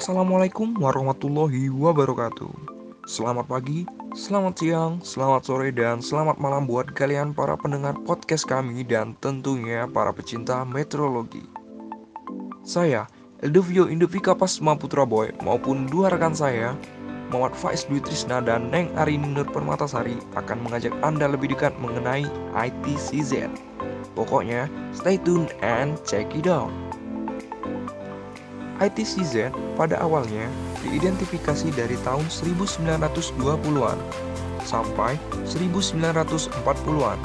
Assalamualaikum warahmatullahi wabarakatuh. Selamat pagi, selamat siang, selamat sore, dan selamat malam buat kalian para pendengar podcast kami dan tentunya para pecinta meteorologi. Saya, Eldovio Indovika Pasma Putra Boy maupun dua rekan saya, Muhammad Faiz Dwi Trisna dan Neng Arini Nur Permatasari akan mengajak Anda lebih dekat mengenai ITCZ. Pokoknya, stay tune and check it out. ITCZ pada awalnya diidentifikasi dari tahun 1920-an sampai 1940-an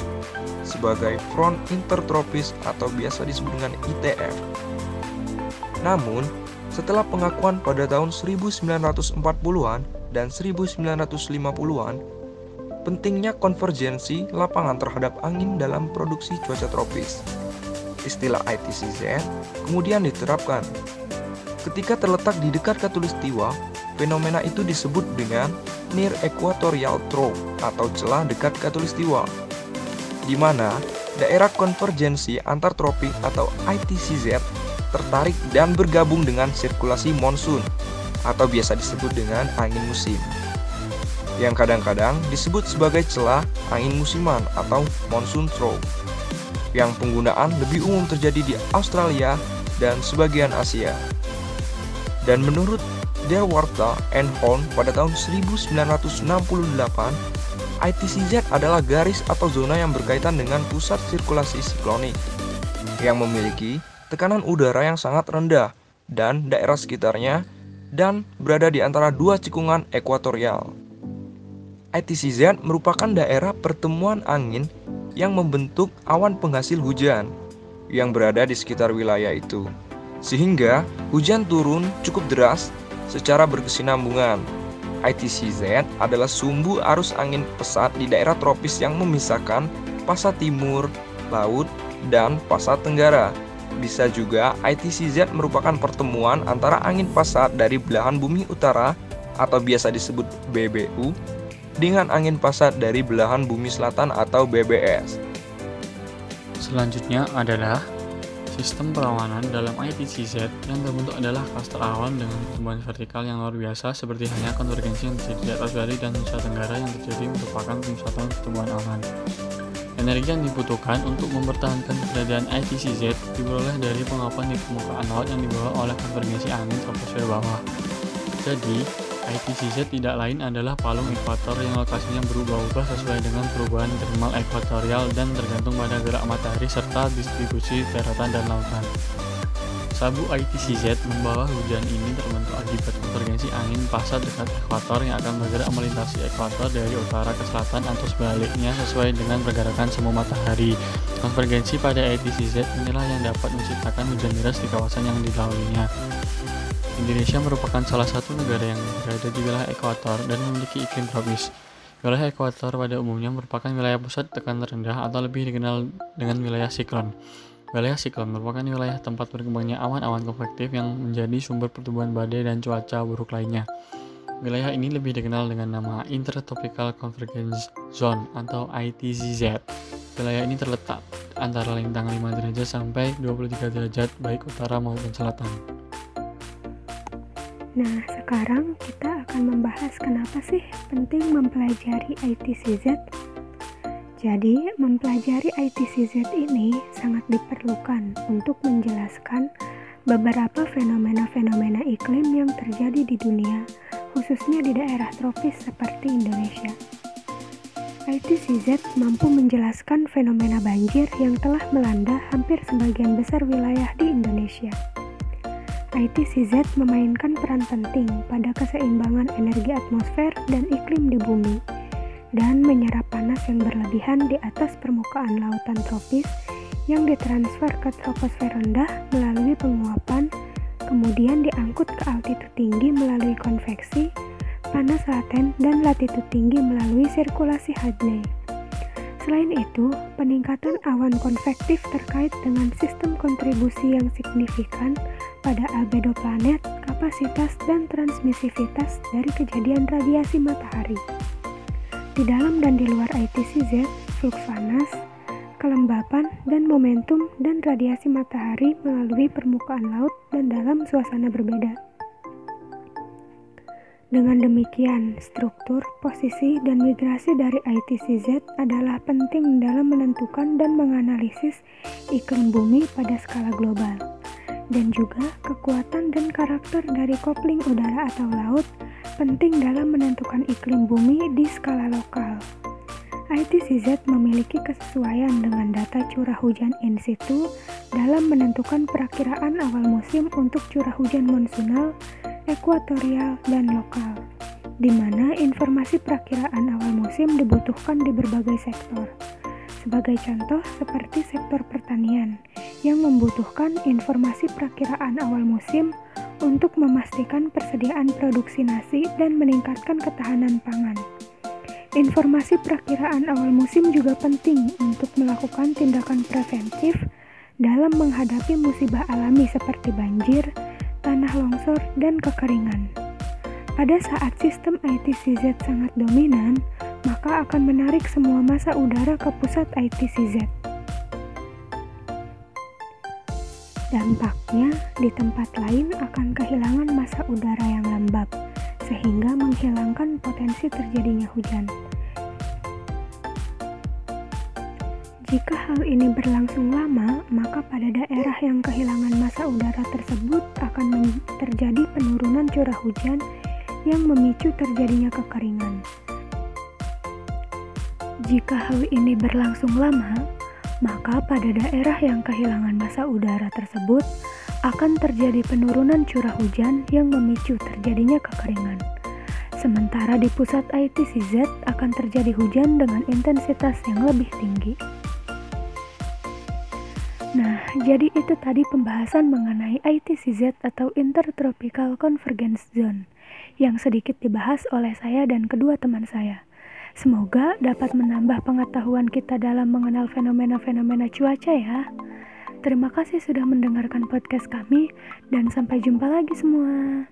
sebagai front intertropis atau biasa disebut dengan ITF. Namun, setelah pengakuan pada tahun 1940-an dan 1950-an, pentingnya konvergensi lapangan terhadap angin dalam produksi cuaca tropis. Istilah ITCZ kemudian diterapkan Ketika terletak di dekat katulistiwa, fenomena itu disebut dengan near equatorial trough atau celah dekat katulistiwa, di mana daerah konvergensi antar tropik atau ITCZ tertarik dan bergabung dengan sirkulasi monsun atau biasa disebut dengan angin musim yang kadang-kadang disebut sebagai celah angin musiman atau monsoon trough yang penggunaan lebih umum terjadi di Australia dan sebagian Asia. Dan menurut Delwarta and Horn pada tahun 1968, ITCZ adalah garis atau zona yang berkaitan dengan pusat sirkulasi siklonik yang memiliki tekanan udara yang sangat rendah dan daerah sekitarnya dan berada di antara dua cikungan ekuatorial. ITCZ merupakan daerah pertemuan angin yang membentuk awan penghasil hujan yang berada di sekitar wilayah itu sehingga hujan turun cukup deras secara berkesinambungan. ITCZ adalah sumbu arus angin pesat di daerah tropis yang memisahkan pasat timur, laut, dan pasat tenggara. Bisa juga ITCZ merupakan pertemuan antara angin pasat dari belahan bumi utara atau biasa disebut BBU dengan angin pasat dari belahan bumi selatan atau BBS. Selanjutnya adalah Sistem perlawanan dalam IPCZ yang terbentuk adalah klaster awan dengan pertumbuhan vertikal yang luar biasa seperti hanya konvergensi yang terjadi di atas Bali dan Nusa Tenggara yang terjadi merupakan pemusatan pertumbuhan awan. Energi yang dibutuhkan untuk mempertahankan keberadaan IPCZ diperoleh dari pengapan di permukaan laut yang dibawa oleh konvergensi angin troposfer bawah. Jadi, IPCZ tidak lain adalah palung ekuator yang lokasinya berubah-ubah sesuai dengan perubahan termal ekuatorial dan tergantung pada gerak matahari serta distribusi daratan dan lautan. Sabu ITCZ membawa hujan ini terbentuk akibat konvergensi angin pasat dekat ekuator yang akan bergerak melintasi ekuator dari utara ke selatan atau sebaliknya sesuai dengan pergerakan semu matahari. Konvergensi pada ITCZ inilah yang dapat menciptakan hujan deras di kawasan yang dilaluinya. Indonesia merupakan salah satu negara yang berada di wilayah ekuator dan memiliki iklim tropis. Wilayah ekuator pada umumnya merupakan wilayah pusat tekanan rendah atau lebih dikenal dengan wilayah siklon. Wilayah siklon merupakan wilayah tempat berkembangnya awan-awan konvektif yang menjadi sumber pertumbuhan badai dan cuaca buruk lainnya. Wilayah ini lebih dikenal dengan nama Intertropical Convergence Zone atau ITZZ. Wilayah ini terletak antara lintang 5 derajat sampai 23 derajat baik utara maupun selatan. Nah, sekarang kita akan membahas kenapa sih penting mempelajari ITCZ. Jadi, mempelajari ITCZ ini sangat diperlukan untuk menjelaskan beberapa fenomena-fenomena iklim yang terjadi di dunia, khususnya di daerah tropis seperti Indonesia. ITCZ mampu menjelaskan fenomena banjir yang telah melanda hampir sebagian besar wilayah di Indonesia. ITCZ memainkan peran penting pada keseimbangan energi atmosfer dan iklim di bumi, dan menyerap panas yang berlebihan di atas permukaan lautan tropis yang ditransfer ke troposfer rendah melalui penguapan, kemudian diangkut ke altitud tinggi melalui konveksi, panas laten, dan latitud tinggi melalui sirkulasi Hadley. Selain itu, peningkatan awan konvektif terkait dengan sistem kontribusi yang signifikan pada albedo planet, kapasitas dan transmisivitas dari kejadian radiasi matahari. Di dalam dan di luar ITCZ, flux panas, kelembapan, dan momentum dan radiasi matahari melalui permukaan laut dan dalam suasana berbeda. Dengan demikian, struktur, posisi, dan migrasi dari ITCZ adalah penting dalam menentukan dan menganalisis iklim bumi pada skala global, dan juga kekuatan dan karakter dari kopling udara atau laut penting dalam menentukan iklim bumi di skala lokal. ITCZ memiliki kesesuaian dengan data curah hujan in situ dalam menentukan perakiraan awal musim untuk curah hujan monsunal ekuatorial, dan lokal, di mana informasi perakiraan awal musim dibutuhkan di berbagai sektor. Sebagai contoh, seperti sektor pertanian yang membutuhkan informasi perakiraan awal musim untuk memastikan persediaan produksi nasi dan meningkatkan ketahanan pangan. Informasi perakiraan awal musim juga penting untuk melakukan tindakan preventif dalam menghadapi musibah alami seperti banjir, tanah longsor, dan kekeringan. Pada saat sistem ITCZ sangat dominan, maka akan menarik semua masa udara ke pusat ITCZ. Dampaknya, di tempat lain akan kehilangan masa udara yang lembab, sehingga menghilangkan potensi terjadinya hujan. Jika hal ini berlangsung lama, maka pada daerah yang kehilangan masa udara tersebut akan terjadi penurunan curah hujan yang memicu terjadinya kekeringan. Jika hal ini berlangsung lama, maka pada daerah yang kehilangan masa udara tersebut akan terjadi penurunan curah hujan yang memicu terjadinya kekeringan. Sementara di pusat ITCZ akan terjadi hujan dengan intensitas yang lebih tinggi. Nah, jadi itu tadi pembahasan mengenai ITCZ atau Intertropical Convergence Zone yang sedikit dibahas oleh saya dan kedua teman saya. Semoga dapat menambah pengetahuan kita dalam mengenal fenomena-fenomena cuaca ya. Terima kasih sudah mendengarkan podcast kami dan sampai jumpa lagi semua.